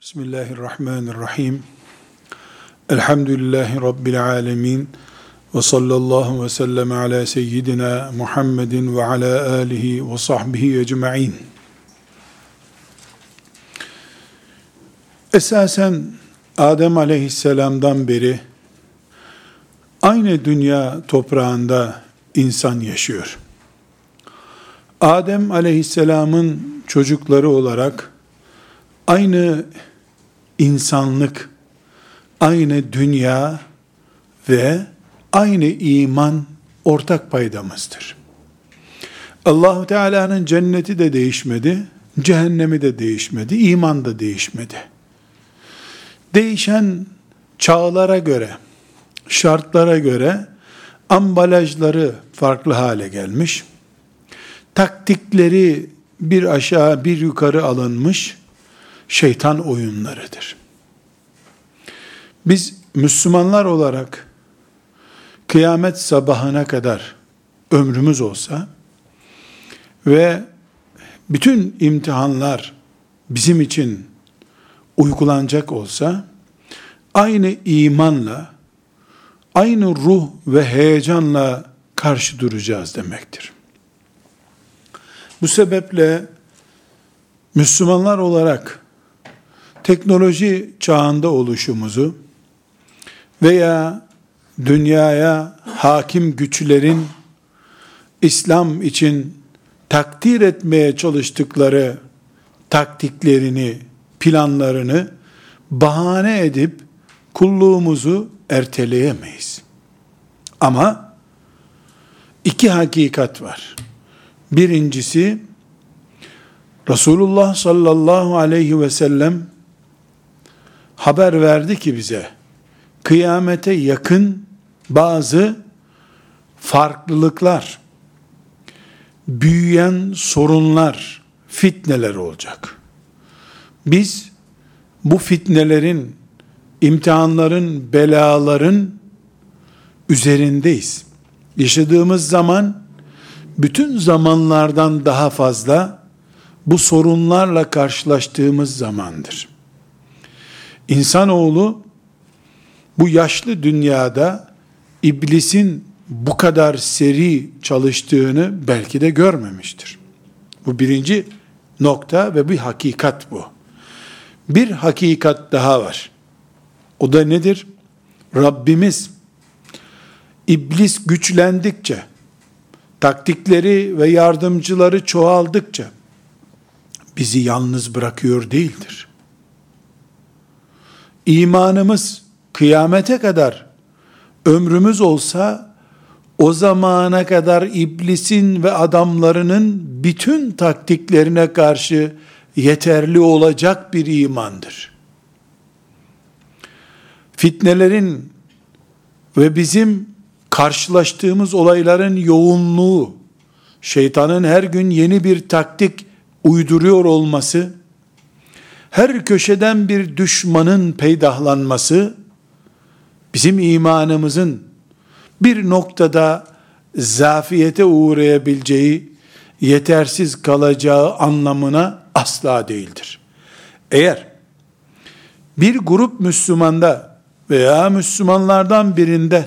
Bismillahirrahmanirrahim. Elhamdülillahi Rabbil alemin. Ve sallallahu ve sellem ala seyyidina Muhammedin ve ala alihi ve sahbihi ecma'in. Esasen Adem aleyhisselamdan beri aynı dünya toprağında insan yaşıyor. Adem aleyhisselamın çocukları olarak aynı insanlık, aynı dünya ve aynı iman ortak paydamızdır. Allahu Teala'nın cenneti de değişmedi, cehennemi de değişmedi, iman da değişmedi. Değişen çağlara göre, şartlara göre ambalajları farklı hale gelmiş. Taktikleri bir aşağı bir yukarı alınmış şeytan oyunlarıdır. Biz Müslümanlar olarak kıyamet sabahına kadar ömrümüz olsa ve bütün imtihanlar bizim için uygulanacak olsa aynı imanla aynı ruh ve heyecanla karşı duracağız demektir. Bu sebeple Müslümanlar olarak teknoloji çağında oluşumuzu veya dünyaya hakim güçlerin İslam için takdir etmeye çalıştıkları taktiklerini, planlarını bahane edip kulluğumuzu erteleyemeyiz. Ama iki hakikat var. Birincisi Resulullah sallallahu aleyhi ve sellem haber verdi ki bize kıyamete yakın bazı farklılıklar, büyüyen sorunlar, fitneler olacak. Biz bu fitnelerin, imtihanların, belaların üzerindeyiz. Yaşadığımız zaman bütün zamanlardan daha fazla bu sorunlarla karşılaştığımız zamandır. İnsanoğlu bu yaşlı dünyada iblisin bu kadar seri çalıştığını belki de görmemiştir. Bu birinci nokta ve bir hakikat bu. Bir hakikat daha var. O da nedir? Rabbimiz iblis güçlendikçe, taktikleri ve yardımcıları çoğaldıkça bizi yalnız bırakıyor değildir. İmanımız kıyamete kadar ömrümüz olsa o zamana kadar iblisin ve adamlarının bütün taktiklerine karşı yeterli olacak bir imandır. Fitnelerin ve bizim karşılaştığımız olayların yoğunluğu, şeytanın her gün yeni bir taktik uyduruyor olması, her köşeden bir düşmanın peydahlanması, bizim imanımızın bir noktada zafiyete uğrayabileceği, yetersiz kalacağı anlamına asla değildir. Eğer bir grup Müslümanda veya Müslümanlardan birinde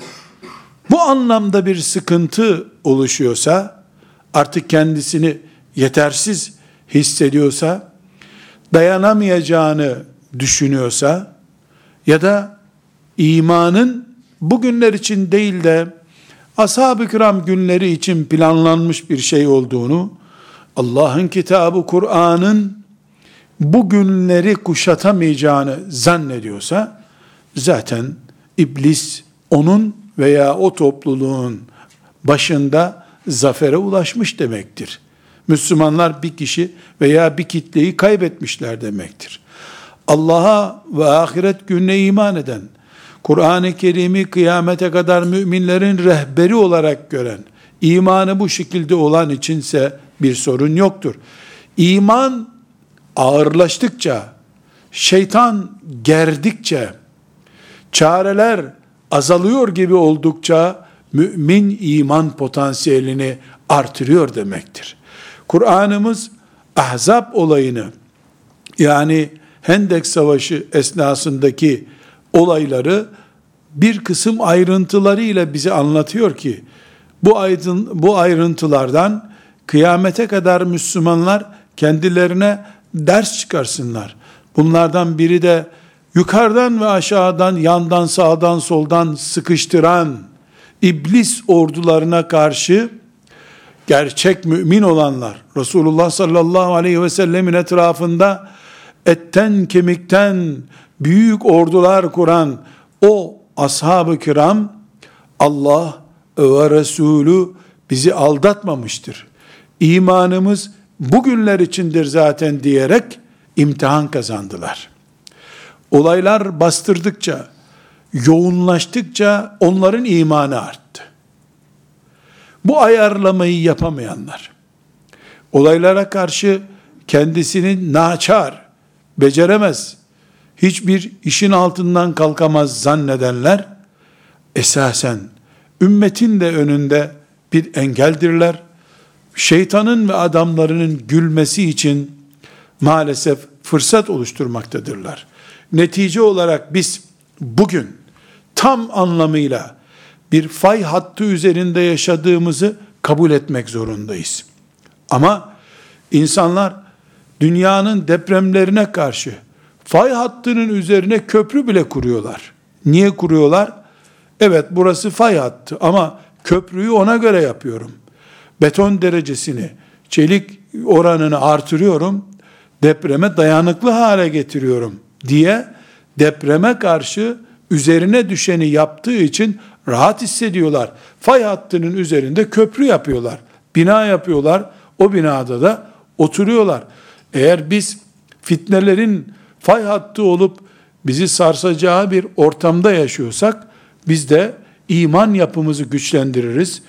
bu anlamda bir sıkıntı oluşuyorsa, artık kendisini yetersiz hissediyorsa, dayanamayacağını düşünüyorsa ya da imanın bugünler için değil de ashab-ı kiram günleri için planlanmış bir şey olduğunu, Allah'ın kitabı Kur'an'ın bu günleri kuşatamayacağını zannediyorsa, zaten iblis onun veya o topluluğun başında zafere ulaşmış demektir. Müslümanlar bir kişi veya bir kitleyi kaybetmişler demektir. Allah'a ve ahiret gününe iman eden, Kur'an-ı Kerim'i kıyamete kadar müminlerin rehberi olarak gören, imanı bu şekilde olan içinse bir sorun yoktur. İman ağırlaştıkça, şeytan gerdikçe, çareler azalıyor gibi oldukça, mümin iman potansiyelini artırıyor demektir. Kur'an'ımız Ahzab olayını yani Hendek Savaşı esnasındaki olayları bir kısım ayrıntılarıyla bize anlatıyor ki bu aydın bu ayrıntılardan kıyamete kadar Müslümanlar kendilerine ders çıkarsınlar. Bunlardan biri de yukarıdan ve aşağıdan, yandan, sağdan, soldan sıkıştıran iblis ordularına karşı gerçek mümin olanlar, Resulullah sallallahu aleyhi ve sellemin etrafında etten kemikten büyük ordular kuran o ashab-ı kiram Allah ve Resulü bizi aldatmamıştır. İmanımız bugünler içindir zaten diyerek imtihan kazandılar. Olaylar bastırdıkça, yoğunlaştıkça onların imanı arttı. Bu ayarlamayı yapamayanlar, olaylara karşı kendisini naçar, beceremez, hiçbir işin altından kalkamaz zannedenler, esasen ümmetin de önünde bir engeldirler. Şeytanın ve adamlarının gülmesi için maalesef fırsat oluşturmaktadırlar. Netice olarak biz bugün tam anlamıyla bir fay hattı üzerinde yaşadığımızı kabul etmek zorundayız. Ama insanlar dünyanın depremlerine karşı fay hattının üzerine köprü bile kuruyorlar. Niye kuruyorlar? Evet burası fay hattı ama köprüyü ona göre yapıyorum. Beton derecesini, çelik oranını artırıyorum. Depreme dayanıklı hale getiriyorum diye depreme karşı üzerine düşeni yaptığı için rahat hissediyorlar. Fay hattının üzerinde köprü yapıyorlar. Bina yapıyorlar. O binada da oturuyorlar. Eğer biz fitnelerin fay hattı olup bizi sarsacağı bir ortamda yaşıyorsak biz de iman yapımızı güçlendiririz.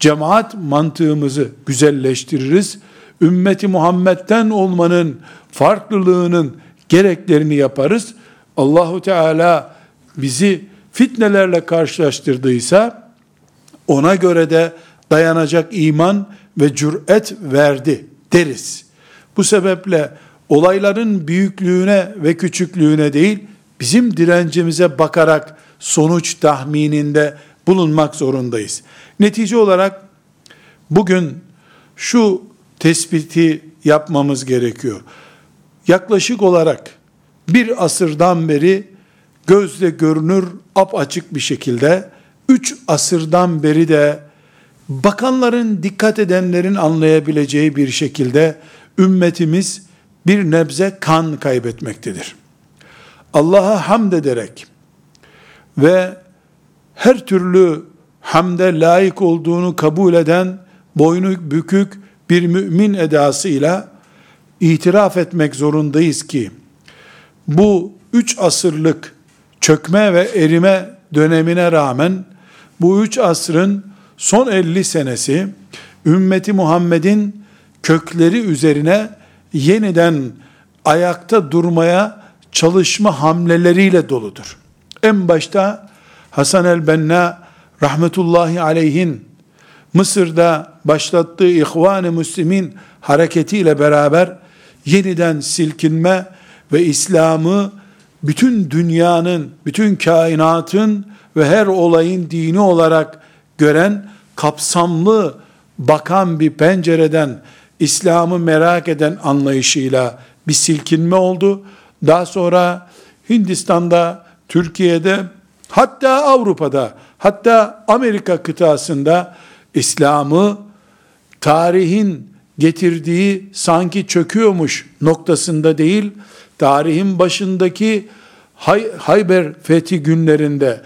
Cemaat mantığımızı güzelleştiririz. Ümmeti Muhammed'den olmanın farklılığının gereklerini yaparız. Allahu Teala bizi fitnelerle karşılaştırdıysa ona göre de dayanacak iman ve cüret verdi deriz. Bu sebeple olayların büyüklüğüne ve küçüklüğüne değil, bizim direncimize bakarak sonuç tahmininde bulunmak zorundayız. Netice olarak bugün şu tespiti yapmamız gerekiyor. Yaklaşık olarak bir asırdan beri gözle görünür açık bir şekilde üç asırdan beri de bakanların dikkat edenlerin anlayabileceği bir şekilde ümmetimiz bir nebze kan kaybetmektedir. Allah'a hamd ederek ve her türlü hamde layık olduğunu kabul eden boynu bükük bir mümin edasıyla itiraf etmek zorundayız ki bu üç asırlık çökme ve erime dönemine rağmen bu üç asrın son 50 senesi ümmeti Muhammed'in kökleri üzerine yeniden ayakta durmaya çalışma hamleleriyle doludur. En başta Hasan el-Benna rahmetullahi aleyhin Mısır'da başlattığı İhvan-ı Müslimin hareketiyle beraber yeniden silkinme ve İslam'ı bütün dünyanın, bütün kainatın ve her olayın dini olarak gören, kapsamlı bakan bir pencereden İslam'ı merak eden anlayışıyla bir silkinme oldu. Daha sonra Hindistan'da, Türkiye'de, hatta Avrupa'da, hatta Amerika kıtasında İslam'ı tarihin getirdiği sanki çöküyormuş noktasında değil, tarihin başındaki Hay Hayber fethi günlerinde,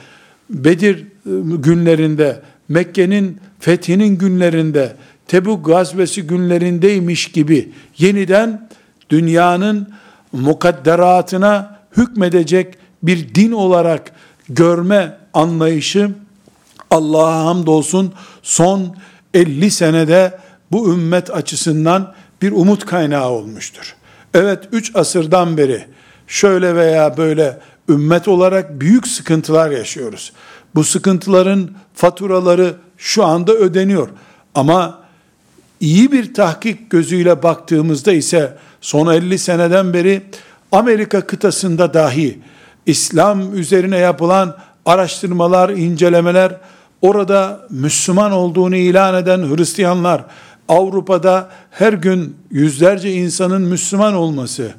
Bedir ıı, günlerinde, Mekke'nin fethinin günlerinde, Tebuk gazvesi günlerindeymiş gibi yeniden dünyanın mukadderatına hükmedecek bir din olarak görme anlayışı Allah'a hamdolsun son 50 senede bu ümmet açısından bir umut kaynağı olmuştur. Evet 3 asırdan beri şöyle veya böyle ümmet olarak büyük sıkıntılar yaşıyoruz. Bu sıkıntıların faturaları şu anda ödeniyor. Ama iyi bir tahkik gözüyle baktığımızda ise son 50 seneden beri Amerika kıtasında dahi İslam üzerine yapılan araştırmalar, incelemeler, orada Müslüman olduğunu ilan eden Hristiyanlar, Avrupa'da her gün yüzlerce insanın Müslüman olması,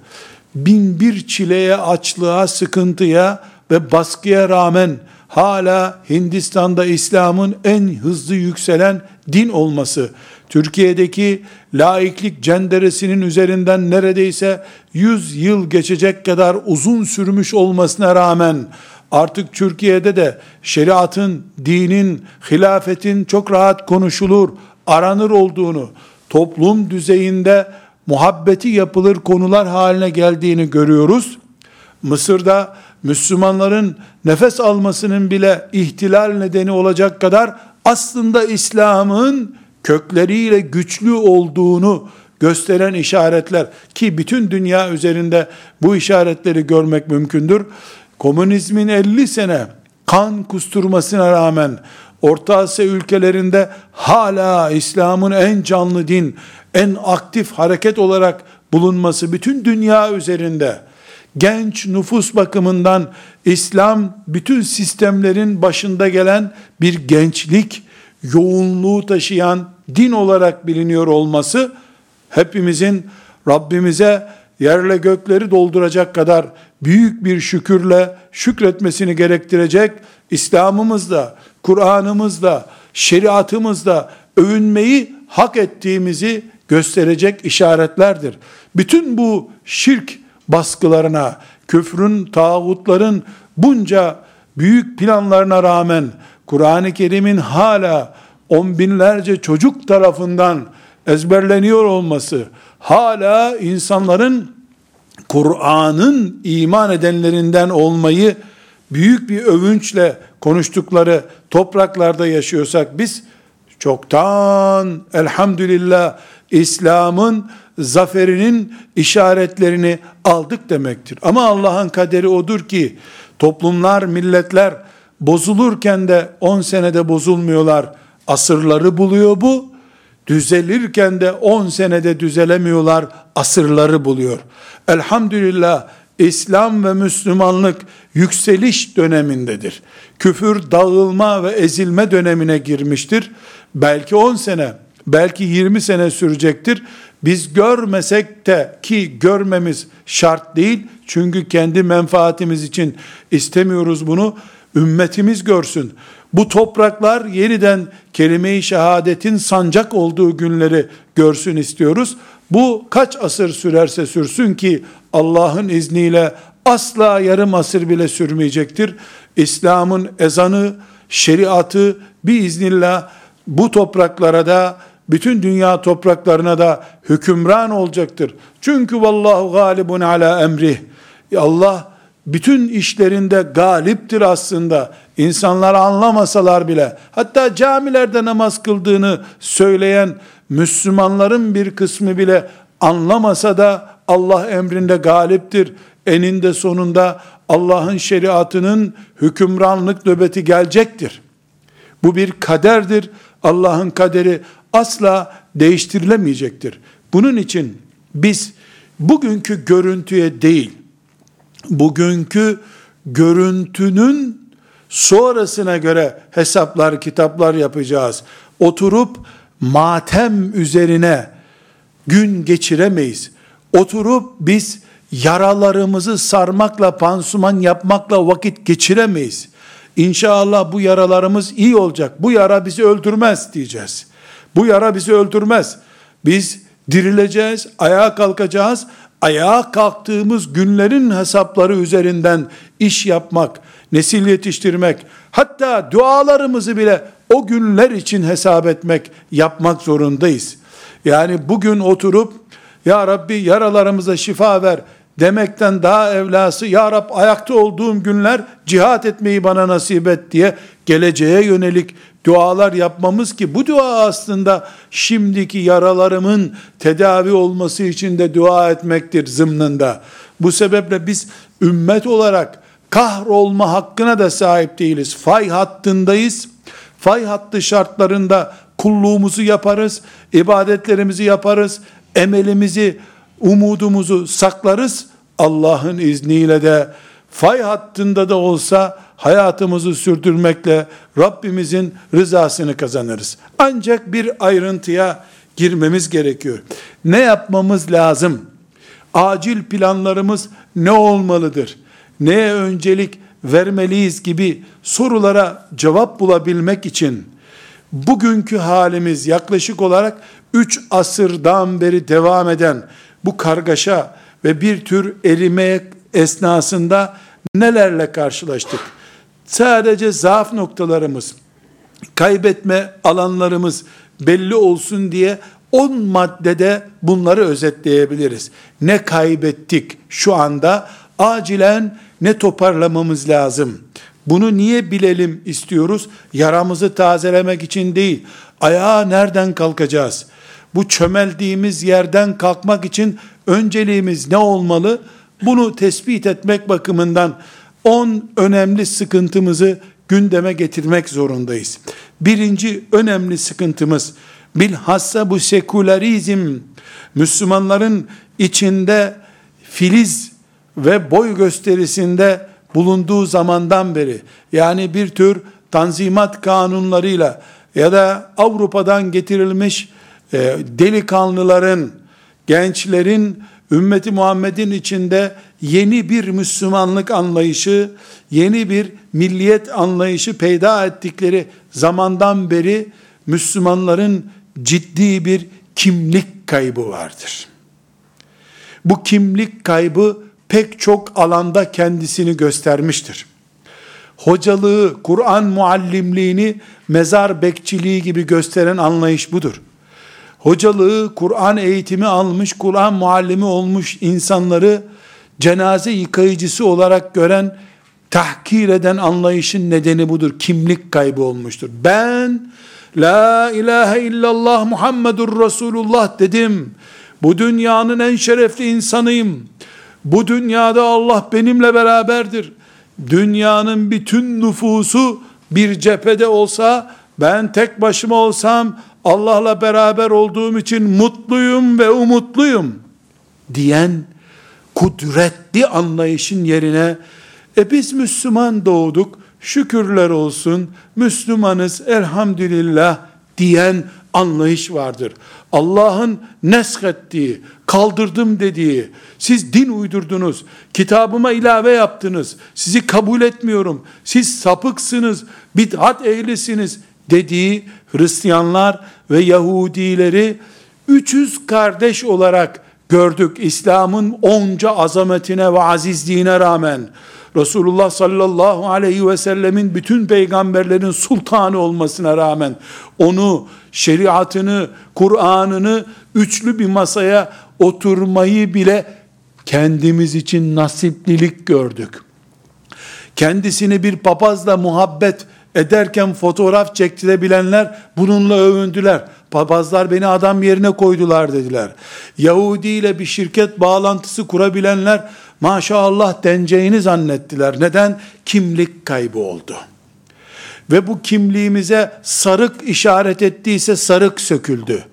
bin bir çileye, açlığa, sıkıntıya ve baskıya rağmen hala Hindistan'da İslam'ın en hızlı yükselen din olması, Türkiye'deki laiklik cenderesinin üzerinden neredeyse 100 yıl geçecek kadar uzun sürmüş olmasına rağmen artık Türkiye'de de şeriatın, dinin, hilafetin çok rahat konuşulur, aranır olduğunu, toplum düzeyinde muhabbeti yapılır konular haline geldiğini görüyoruz. Mısır'da Müslümanların nefes almasının bile ihtilal nedeni olacak kadar aslında İslam'ın kökleriyle güçlü olduğunu gösteren işaretler ki bütün dünya üzerinde bu işaretleri görmek mümkündür. Komünizmin 50 sene kan kusturmasına rağmen Orta Asya ülkelerinde hala İslam'ın en canlı din, en aktif hareket olarak bulunması bütün dünya üzerinde genç nüfus bakımından İslam bütün sistemlerin başında gelen bir gençlik yoğunluğu taşıyan din olarak biliniyor olması hepimizin Rabbimize yerle gökleri dolduracak kadar büyük bir şükürle şükretmesini gerektirecek İslam'ımızda, Kur'an'ımızda, şeriatımızda övünmeyi hak ettiğimizi gösterecek işaretlerdir. Bütün bu şirk baskılarına, küfrün, tağutların bunca büyük planlarına rağmen Kur'an-ı Kerim'in hala on binlerce çocuk tarafından ezberleniyor olması, hala insanların Kur'an'ın iman edenlerinden olmayı büyük bir övünçle konuştukları topraklarda yaşıyorsak biz çoktan elhamdülillah İslam'ın zaferinin işaretlerini aldık demektir. Ama Allah'ın kaderi odur ki toplumlar, milletler bozulurken de 10 senede bozulmuyorlar. Asırları buluyor bu. Düzelirken de 10 senede düzelemiyorlar. Asırları buluyor. Elhamdülillah İslam ve Müslümanlık yükseliş dönemindedir. Küfür dağılma ve ezilme dönemine girmiştir. Belki 10 sene, belki 20 sene sürecektir. Biz görmesek de ki görmemiz şart değil. Çünkü kendi menfaatimiz için istemiyoruz bunu. Ümmetimiz görsün. Bu topraklar yeniden kelime-i şehadetin sancak olduğu günleri görsün istiyoruz. Bu kaç asır sürerse sürsün ki Allah'ın izniyle asla yarım asır bile sürmeyecektir. İslam'ın ezanı, şeriatı biiznillah bu topraklara da bütün dünya topraklarına da hükümran olacaktır. Çünkü vallahu galibun ala emrih. Allah bütün işlerinde galiptir aslında. İnsanlar anlamasalar bile, hatta camilerde namaz kıldığını söyleyen Müslümanların bir kısmı bile anlamasa da Allah emrinde galiptir. Eninde sonunda Allah'ın şeriatının hükümranlık nöbeti gelecektir. Bu bir kaderdir. Allah'ın kaderi asla değiştirilemeyecektir. Bunun için biz bugünkü görüntüye değil, bugünkü görüntünün sonrasına göre hesaplar, kitaplar yapacağız. Oturup matem üzerine gün geçiremeyiz. Oturup biz yaralarımızı sarmakla, pansuman yapmakla vakit geçiremeyiz. İnşallah bu yaralarımız iyi olacak. Bu yara bizi öldürmez diyeceğiz. Bu yara bizi öldürmez. Biz dirileceğiz, ayağa kalkacağız. Ayağa kalktığımız günlerin hesapları üzerinden iş yapmak, nesil yetiştirmek, hatta dualarımızı bile o günler için hesap etmek, yapmak zorundayız. Yani bugün oturup, Ya Rabbi yaralarımıza şifa ver demekten daha evlası, Ya Rab ayakta olduğum günler cihat etmeyi bana nasip et diye geleceğe yönelik dualar yapmamız ki bu dua aslında şimdiki yaralarımın tedavi olması için de dua etmektir zımnında. Bu sebeple biz ümmet olarak kahrolma hakkına da sahip değiliz. Fay hattındayız. Fay hattı şartlarında kulluğumuzu yaparız, ibadetlerimizi yaparız, emelimizi, umudumuzu saklarız Allah'ın izniyle de fay hattında da olsa hayatımızı sürdürmekle Rabbimizin rızasını kazanırız. Ancak bir ayrıntıya girmemiz gerekiyor. Ne yapmamız lazım? Acil planlarımız ne olmalıdır? Neye öncelik vermeliyiz gibi sorulara cevap bulabilmek için bugünkü halimiz yaklaşık olarak 3 asırdan beri devam eden bu kargaşa ve bir tür erime esnasında nelerle karşılaştık? Sadece zaaf noktalarımız, kaybetme alanlarımız belli olsun diye 10 maddede bunları özetleyebiliriz. Ne kaybettik şu anda? Acilen ne toparlamamız lazım? Bunu niye bilelim istiyoruz? Yaramızı tazelemek için değil. Ayağa nereden kalkacağız? Bu çömeldiğimiz yerden kalkmak için önceliğimiz ne olmalı? Bunu tespit etmek bakımından 10 önemli sıkıntımızı gündeme getirmek zorundayız. Birinci önemli sıkıntımız bilhassa bu sekülerizm Müslümanların içinde filiz ve boy gösterisinde bulunduğu zamandan beri yani bir tür tanzimat kanunlarıyla ya da Avrupa'dan getirilmiş e, delikanlıların, gençlerin ümmeti Muhammed'in içinde yeni bir Müslümanlık anlayışı, yeni bir milliyet anlayışı peyda ettikleri zamandan beri Müslümanların ciddi bir kimlik kaybı vardır. Bu kimlik kaybı pek çok alanda kendisini göstermiştir. Hocalığı, Kur'an muallimliğini mezar bekçiliği gibi gösteren anlayış budur. Hocalığı, Kur'an eğitimi almış, Kur'an muallimi olmuş insanları cenaze yıkayıcısı olarak gören, tahkir eden anlayışın nedeni budur. Kimlik kaybı olmuştur. Ben La ilahe illallah Muhammedur Resulullah dedim. Bu dünyanın en şerefli insanıyım. Bu dünyada Allah benimle beraberdir. Dünyanın bütün nüfusu bir cephede olsa, ben tek başıma olsam, Allah'la beraber olduğum için mutluyum ve umutluyum diyen kudretli anlayışın yerine e biz Müslüman doğduk şükürler olsun Müslümanız elhamdülillah diyen anlayış vardır. Allah'ın neskettiği, kaldırdım dediği, siz din uydurdunuz, kitabıma ilave yaptınız, sizi kabul etmiyorum, siz sapıksınız, bid'at ehlisiniz dediği Hristiyanlar ve Yahudileri 300 kardeş olarak gördük İslam'ın onca azametine ve azizliğine rağmen. Resulullah sallallahu aleyhi ve sellemin bütün peygamberlerin sultanı olmasına rağmen onu, şeriatını, Kur'an'ını üçlü bir masaya oturmayı bile kendimiz için nasiplilik gördük. Kendisini bir papazla muhabbet ederken fotoğraf çektirebilenler bununla övündüler. Papazlar beni adam yerine koydular dediler. Yahudi ile bir şirket bağlantısı kurabilenler maşallah deneceğini zannettiler. Neden? Kimlik kaybı oldu. Ve bu kimliğimize sarık işaret ettiyse sarık söküldü.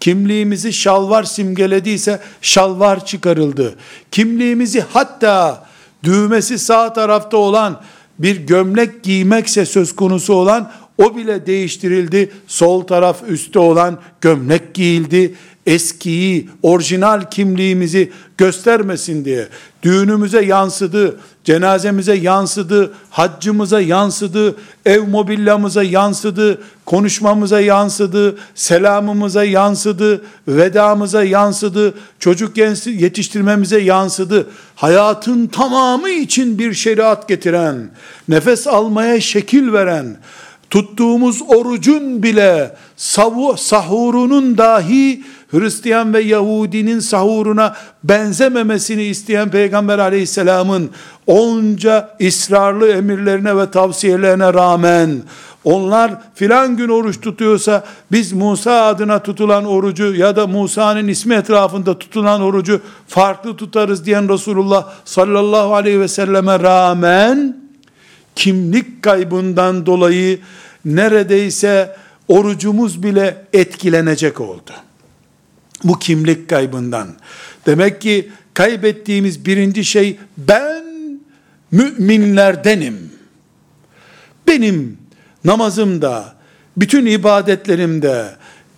Kimliğimizi şalvar simgelediyse şalvar çıkarıldı. Kimliğimizi hatta düğmesi sağ tarafta olan bir gömlek giymekse söz konusu olan o bile değiştirildi. Sol taraf üstte olan gömlek giyildi. Eskiyi, orijinal kimliğimizi göstermesin diye. Düğünümüze yansıdı, cenazemize yansıdı, haccımıza yansıdı, ev mobilyamıza yansıdı, konuşmamıza yansıdı, selamımıza yansıdı, vedamıza yansıdı, çocuk yetiştirmemize yansıdı. Hayatın tamamı için bir şeriat getiren, nefes almaya şekil veren, tuttuğumuz orucun bile sahurunun dahi Hristiyan ve Yahudinin sahuruna benzememesini isteyen Peygamber aleyhisselamın onca ısrarlı emirlerine ve tavsiyelerine rağmen onlar filan gün oruç tutuyorsa biz Musa adına tutulan orucu ya da Musa'nın ismi etrafında tutulan orucu farklı tutarız diyen Resulullah sallallahu aleyhi ve selleme rağmen kimlik kaybından dolayı neredeyse orucumuz bile etkilenecek oldu. Bu kimlik kaybından. Demek ki kaybettiğimiz birinci şey ben müminlerdenim. Benim namazımda, bütün ibadetlerimde,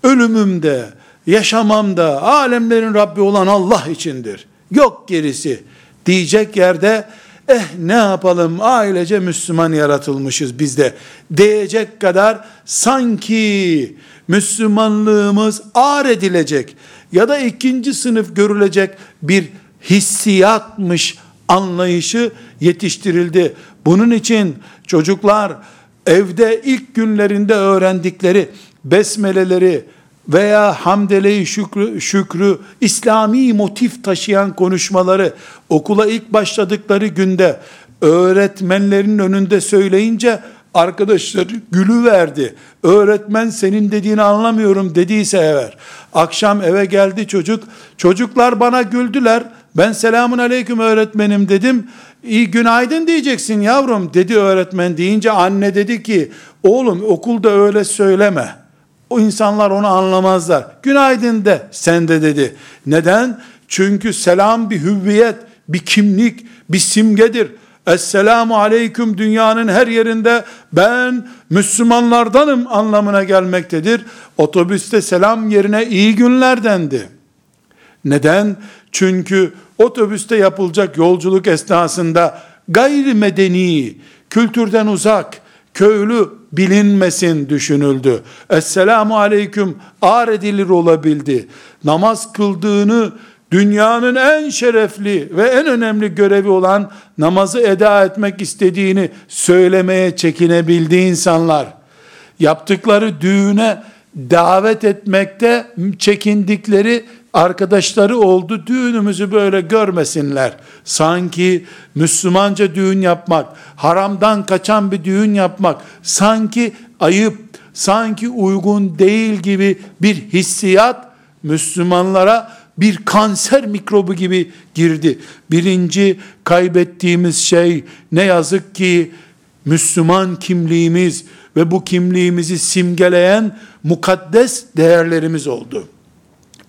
ölümümde, yaşamamda alemlerin Rabbi olan Allah içindir. Yok gerisi diyecek yerde eh ne yapalım ailece Müslüman yaratılmışız biz de diyecek kadar sanki Müslümanlığımız ağır edilecek ya da ikinci sınıf görülecek bir hissiyatmış anlayışı yetiştirildi. Bunun için çocuklar evde ilk günlerinde öğrendikleri besmeleleri veya hamdeleyi şükrü, şükrü İslami motif taşıyan konuşmaları okula ilk başladıkları günde öğretmenlerin önünde söyleyince arkadaşlar gülü verdi. Öğretmen senin dediğini anlamıyorum dediyse eğer. Akşam eve geldi çocuk. Çocuklar bana güldüler. Ben selamun aleyküm öğretmenim dedim. İyi günaydın diyeceksin yavrum dedi öğretmen deyince anne dedi ki oğlum okulda öyle söyleme. O insanlar onu anlamazlar. Günaydın de sen de dedi. Neden? Çünkü selam bir hüviyet, bir kimlik, bir simgedir. Esselamu aleyküm dünyanın her yerinde ben Müslümanlardanım anlamına gelmektedir. Otobüste selam yerine iyi günler dendi. Neden? Çünkü otobüste yapılacak yolculuk esnasında gayrimedeni, kültürden uzak, köylü bilinmesin düşünüldü. Esselamu aleyküm ağır edilir olabildi. Namaz kıldığını dünyanın en şerefli ve en önemli görevi olan namazı eda etmek istediğini söylemeye çekinebildi insanlar. Yaptıkları düğüne davet etmekte çekindikleri arkadaşları oldu. Düğünümüzü böyle görmesinler. Sanki Müslümanca düğün yapmak, haramdan kaçan bir düğün yapmak sanki ayıp, sanki uygun değil gibi bir hissiyat Müslümanlara bir kanser mikrobu gibi girdi. Birinci kaybettiğimiz şey ne yazık ki Müslüman kimliğimiz ve bu kimliğimizi simgeleyen mukaddes değerlerimiz oldu.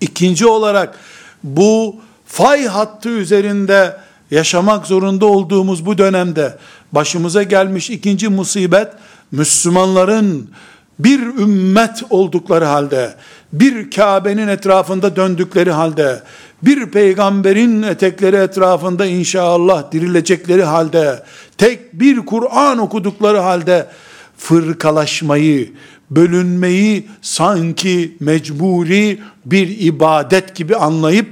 İkinci olarak bu fay hattı üzerinde yaşamak zorunda olduğumuz bu dönemde başımıza gelmiş ikinci musibet Müslümanların bir ümmet oldukları halde, bir Kabe'nin etrafında döndükleri halde, bir peygamberin etekleri etrafında inşallah dirilecekleri halde, tek bir Kur'an okudukları halde fırkalaşmayı, bölünmeyi sanki mecburi bir ibadet gibi anlayıp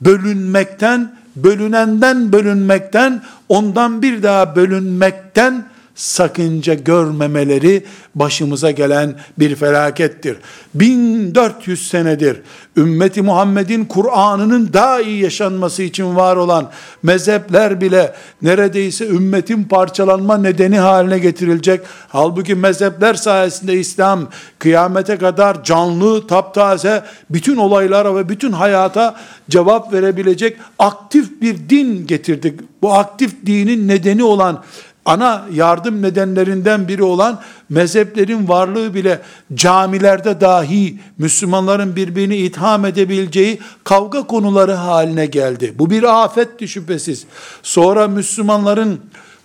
bölünmekten, bölünenden bölünmekten, ondan bir daha bölünmekten sakınca görmemeleri başımıza gelen bir felakettir. 1400 senedir ümmeti Muhammed'in Kur'an'ının daha iyi yaşanması için var olan mezhepler bile neredeyse ümmetin parçalanma nedeni haline getirilecek. Halbuki mezhepler sayesinde İslam kıyamete kadar canlı, taptaze bütün olaylara ve bütün hayata cevap verebilecek aktif bir din getirdik. Bu aktif dinin nedeni olan ana yardım nedenlerinden biri olan mezheplerin varlığı bile camilerde dahi Müslümanların birbirini itham edebileceği kavga konuları haline geldi. Bu bir afetti şüphesiz. Sonra Müslümanların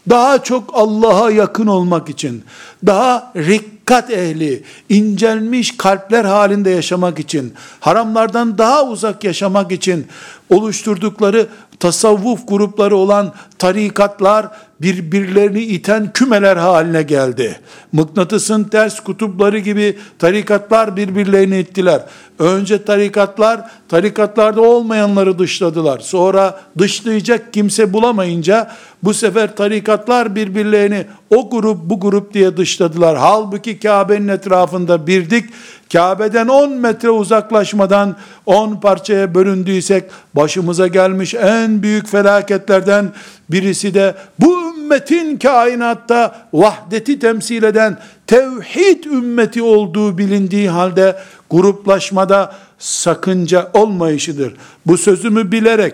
daha çok Allah'a yakın olmak için, daha rikkat ehli, incelmiş kalpler halinde yaşamak için, haramlardan daha uzak yaşamak için oluşturdukları tasavvuf grupları olan tarikatlar birbirlerini iten kümeler haline geldi. Mıknatısın ters kutupları gibi tarikatlar birbirlerini ittiler. Önce tarikatlar, tarikatlarda olmayanları dışladılar. Sonra dışlayacak kimse bulamayınca bu sefer tarikatlar birbirlerini o grup bu grup diye dışladılar. Halbuki Kabe'nin etrafında birdik. Kabe'den 10 metre uzaklaşmadan 10 parçaya bölündüysek başımıza gelmiş en büyük felaketlerden birisi de bu ümmetin kainatta vahdeti temsil eden tevhid ümmeti olduğu bilindiği halde gruplaşmada sakınca olmayışıdır. Bu sözümü bilerek,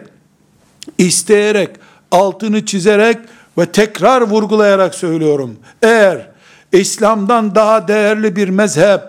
isteyerek, altını çizerek ve tekrar vurgulayarak söylüyorum. Eğer İslam'dan daha değerli bir mezhep,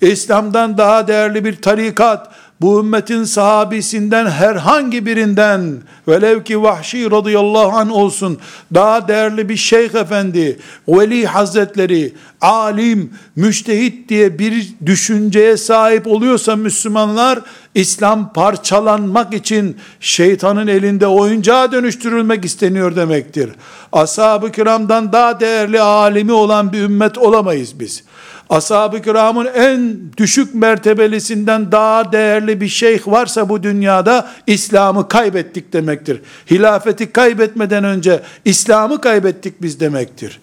İslam'dan daha değerli bir tarikat, bu ümmetin sahabisinden herhangi birinden velev ki Vahşi radıyallahu anh olsun daha değerli bir şeyh efendi, veli hazretleri, alim, müştehit diye bir düşünceye sahip oluyorsa Müslümanlar İslam parçalanmak için şeytanın elinde oyuncağa dönüştürülmek isteniyor demektir. Ashab-ı kiramdan daha değerli alimi olan bir ümmet olamayız biz ashab-ı kiramın en düşük mertebelisinden daha değerli bir şeyh varsa bu dünyada İslam'ı kaybettik demektir. Hilafeti kaybetmeden önce İslam'ı kaybettik biz demektir.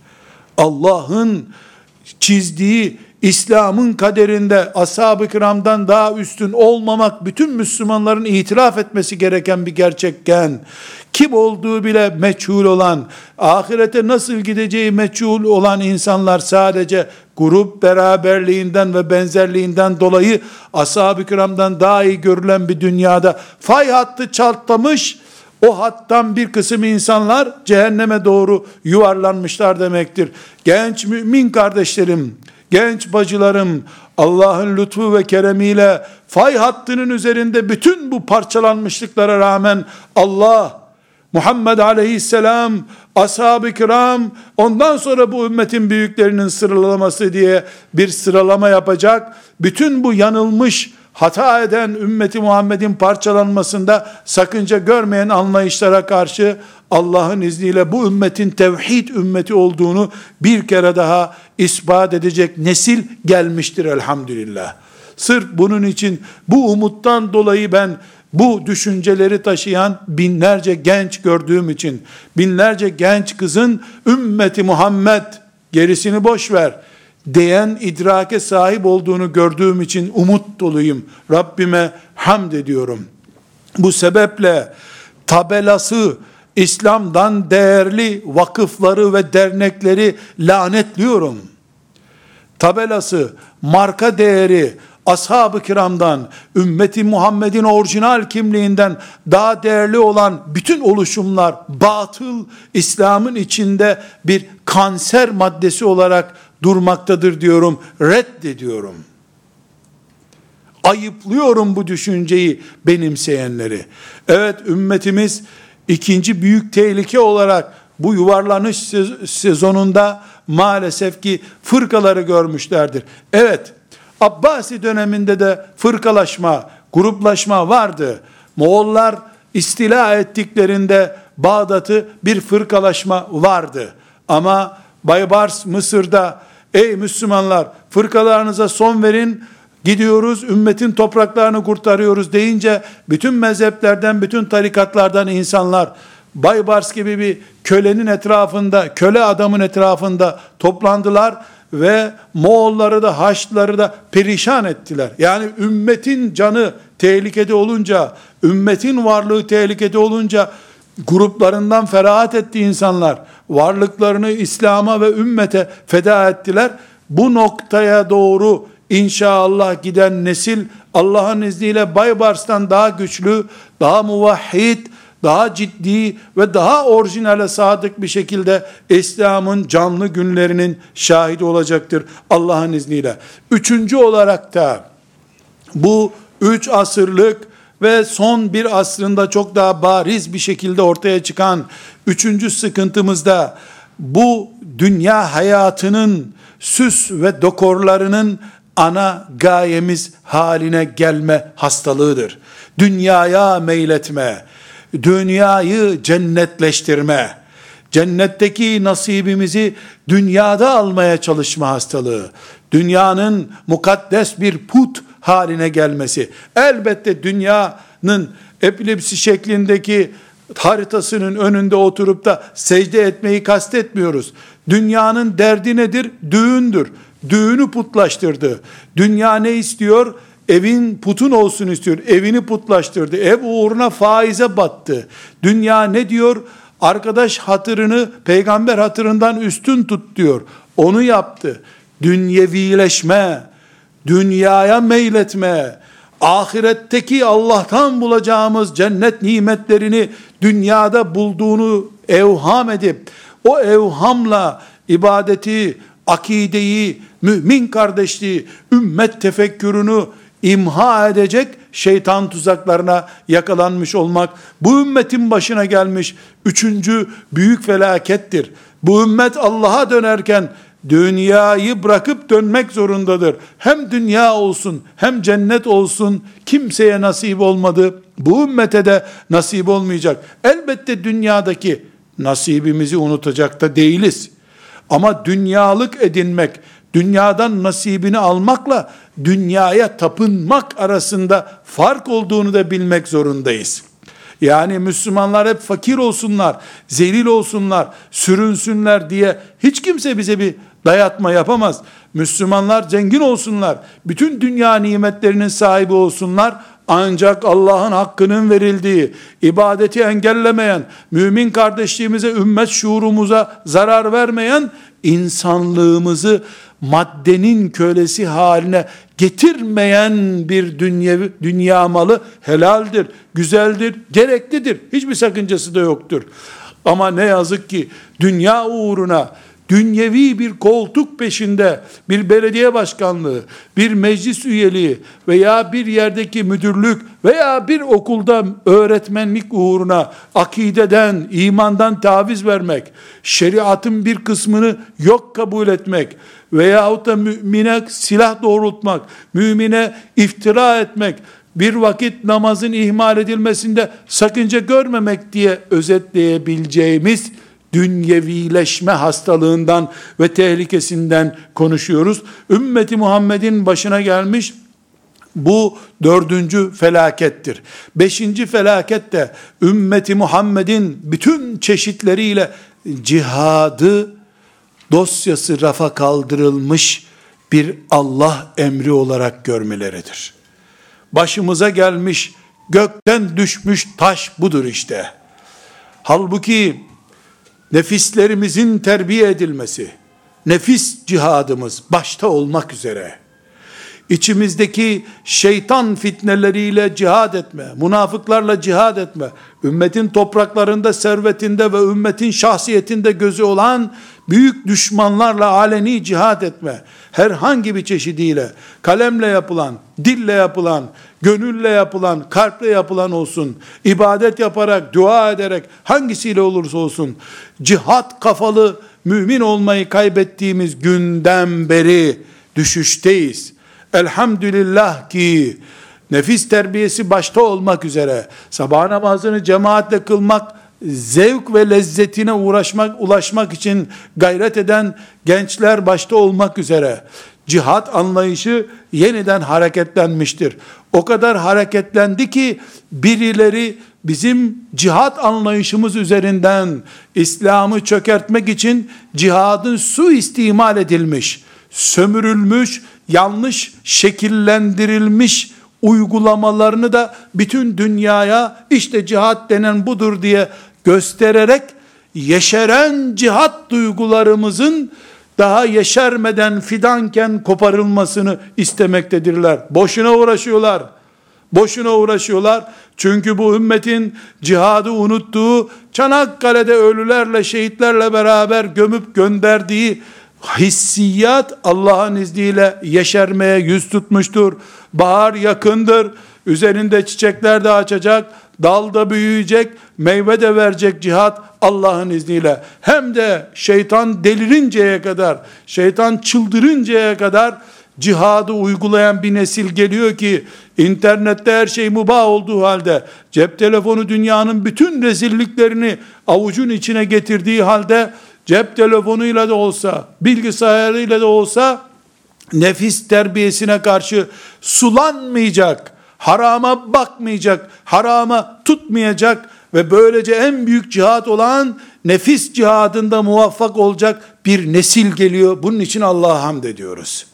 Allah'ın çizdiği İslam'ın kaderinde ashab-ı kiramdan daha üstün olmamak bütün Müslümanların itiraf etmesi gereken bir gerçekken kim olduğu bile meçhul olan, ahirete nasıl gideceği meçhul olan insanlar sadece grup beraberliğinden ve benzerliğinden dolayı ashab-ı kiramdan daha iyi görülen bir dünyada fay hattı çatlamış, o hattan bir kısım insanlar cehenneme doğru yuvarlanmışlar demektir. Genç mümin kardeşlerim, genç bacılarım, Allah'ın lütfu ve keremiyle fay hattının üzerinde bütün bu parçalanmışlıklara rağmen Allah Muhammed aleyhisselam, ashab-ı kiram, ondan sonra bu ümmetin büyüklerinin sıralaması diye bir sıralama yapacak. Bütün bu yanılmış, hata eden ümmeti Muhammed'in parçalanmasında sakınca görmeyen anlayışlara karşı Allah'ın izniyle bu ümmetin tevhid ümmeti olduğunu bir kere daha ispat edecek nesil gelmiştir elhamdülillah. Sırf bunun için bu umuttan dolayı ben bu düşünceleri taşıyan binlerce genç gördüğüm için, binlerce genç kızın ümmeti Muhammed, gerisini boş ver, diyen idrake sahip olduğunu gördüğüm için umut doluyum. Rabbime hamd ediyorum. Bu sebeple tabelası, İslam'dan değerli vakıfları ve dernekleri lanetliyorum. Tabelası, marka değeri, ashab-ı kiramdan, ümmeti Muhammed'in orijinal kimliğinden daha değerli olan bütün oluşumlar batıl İslam'ın içinde bir kanser maddesi olarak durmaktadır diyorum, reddediyorum. Ayıplıyorum bu düşünceyi benimseyenleri. Evet ümmetimiz ikinci büyük tehlike olarak bu yuvarlanış sezonunda maalesef ki fırkaları görmüşlerdir. Evet, Abbasi döneminde de fırkalaşma, gruplaşma vardı. Moğollar istila ettiklerinde Bağdat'ı bir fırkalaşma vardı. Ama Baybars Mısır'da ey Müslümanlar fırkalarınıza son verin gidiyoruz ümmetin topraklarını kurtarıyoruz deyince bütün mezheplerden bütün tarikatlardan insanlar Baybars gibi bir kölenin etrafında köle adamın etrafında toplandılar ve Moğolları da Haçlıları da perişan ettiler. Yani ümmetin canı tehlikede olunca, ümmetin varlığı tehlikede olunca gruplarından ferahat etti insanlar. Varlıklarını İslam'a ve ümmete feda ettiler. Bu noktaya doğru inşallah giden nesil Allah'ın izniyle Baybars'tan daha güçlü, daha muvahhid, daha ciddi ve daha orijinale sadık bir şekilde İslam'ın canlı günlerinin şahidi olacaktır Allah'ın izniyle. Üçüncü olarak da bu üç asırlık ve son bir asrında çok daha bariz bir şekilde ortaya çıkan üçüncü sıkıntımızda bu dünya hayatının süs ve dekorlarının ana gayemiz haline gelme hastalığıdır. Dünyaya meyletme, dünyayı cennetleştirme, cennetteki nasibimizi dünyada almaya çalışma hastalığı, dünyanın mukaddes bir put haline gelmesi, elbette dünyanın epilepsi şeklindeki haritasının önünde oturup da secde etmeyi kastetmiyoruz. Dünyanın derdi nedir? Düğündür. Düğünü putlaştırdı. Dünya ne istiyor? Evin putun olsun istiyor. Evini putlaştırdı. Ev uğruna faize battı. Dünya ne diyor? Arkadaş hatırını peygamber hatırından üstün tut diyor. Onu yaptı. Dünyevileşme, dünyaya meyletme, ahiretteki Allah'tan bulacağımız cennet nimetlerini dünyada bulduğunu evham edip o evhamla ibadeti, akideyi, mümin kardeşliği, ümmet tefekkürünü imha edecek şeytan tuzaklarına yakalanmış olmak, bu ümmetin başına gelmiş üçüncü büyük felakettir. Bu ümmet Allah'a dönerken dünyayı bırakıp dönmek zorundadır. Hem dünya olsun hem cennet olsun kimseye nasip olmadı. Bu ümmete de nasip olmayacak. Elbette dünyadaki nasibimizi unutacak da değiliz. Ama dünyalık edinmek, dünyadan nasibini almakla dünyaya tapınmak arasında fark olduğunu da bilmek zorundayız. Yani Müslümanlar hep fakir olsunlar, zelil olsunlar, sürünsünler diye hiç kimse bize bir dayatma yapamaz. Müslümanlar zengin olsunlar, bütün dünya nimetlerinin sahibi olsunlar. Ancak Allah'ın hakkının verildiği, ibadeti engellemeyen, mümin kardeşliğimize, ümmet şuurumuza zarar vermeyen, insanlığımızı maddenin kölesi haline getirmeyen bir dünya, dünya malı helaldir, güzeldir, gereklidir. Hiçbir sakıncası da yoktur. Ama ne yazık ki dünya uğruna dünyevi bir koltuk peşinde bir belediye başkanlığı, bir meclis üyeliği veya bir yerdeki müdürlük veya bir okulda öğretmenlik uğruna akideden, imandan taviz vermek, şeriatın bir kısmını yok kabul etmek veyahut da mümine silah doğrultmak, mümine iftira etmek, bir vakit namazın ihmal edilmesinde sakınca görmemek diye özetleyebileceğimiz dünyevileşme hastalığından ve tehlikesinden konuşuyoruz. Ümmeti Muhammed'in başına gelmiş bu dördüncü felakettir. Beşinci felaket de ümmeti Muhammed'in bütün çeşitleriyle cihadı dosyası rafa kaldırılmış bir Allah emri olarak görmeleridir. Başımıza gelmiş gökten düşmüş taş budur işte. Halbuki nefislerimizin terbiye edilmesi, nefis cihadımız başta olmak üzere, içimizdeki şeytan fitneleriyle cihad etme, münafıklarla cihad etme, ümmetin topraklarında, servetinde ve ümmetin şahsiyetinde gözü olan büyük düşmanlarla aleni cihad etme, herhangi bir çeşidiyle, kalemle yapılan, dille yapılan, gönülle yapılan, kalple yapılan olsun, ibadet yaparak, dua ederek, hangisiyle olursa olsun, cihat kafalı mümin olmayı kaybettiğimiz günden beri düşüşteyiz. Elhamdülillah ki, nefis terbiyesi başta olmak üzere, sabah namazını cemaatle kılmak, zevk ve lezzetine uğraşmak, ulaşmak için gayret eden gençler başta olmak üzere cihat anlayışı yeniden hareketlenmiştir. O kadar hareketlendi ki birileri bizim cihat anlayışımız üzerinden İslam'ı çökertmek için cihadın su istimal edilmiş, sömürülmüş, yanlış şekillendirilmiş uygulamalarını da bütün dünyaya işte cihat denen budur diye göstererek yeşeren cihat duygularımızın daha yeşermeden fidanken koparılmasını istemektedirler. Boşuna uğraşıyorlar. Boşuna uğraşıyorlar. Çünkü bu ümmetin cihadı unuttuğu, Çanakkale'de ölülerle, şehitlerle beraber gömüp gönderdiği hissiyat Allah'ın izniyle yeşermeye yüz tutmuştur. Bahar yakındır. Üzerinde çiçekler de açacak, dal da büyüyecek, meyve de verecek cihat Allah'ın izniyle. Hem de şeytan delirinceye kadar, şeytan çıldırıncaya kadar cihadı uygulayan bir nesil geliyor ki internette her şey mubah olduğu halde cep telefonu dünyanın bütün rezilliklerini avucun içine getirdiği halde cep telefonuyla da olsa bilgisayarıyla da olsa nefis terbiyesine karşı sulanmayacak, harama bakmayacak, harama tutmayacak ve böylece en büyük cihat olan nefis cihadında muvaffak olacak bir nesil geliyor. Bunun için Allah'a hamd ediyoruz.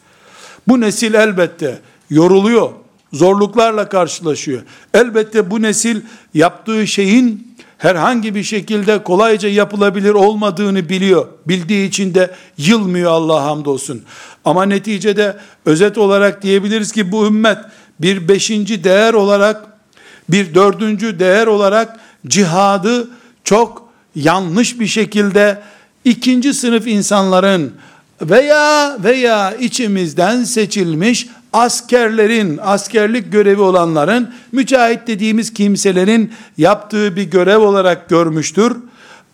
Bu nesil elbette yoruluyor, zorluklarla karşılaşıyor. Elbette bu nesil yaptığı şeyin herhangi bir şekilde kolayca yapılabilir olmadığını biliyor. Bildiği için de yılmıyor Allah hamdolsun. Ama neticede özet olarak diyebiliriz ki bu ümmet bir beşinci değer olarak, bir dördüncü değer olarak cihadı çok yanlış bir şekilde ikinci sınıf insanların veya veya içimizden seçilmiş askerlerin, askerlik görevi olanların, mücahit dediğimiz kimselerin yaptığı bir görev olarak görmüştür.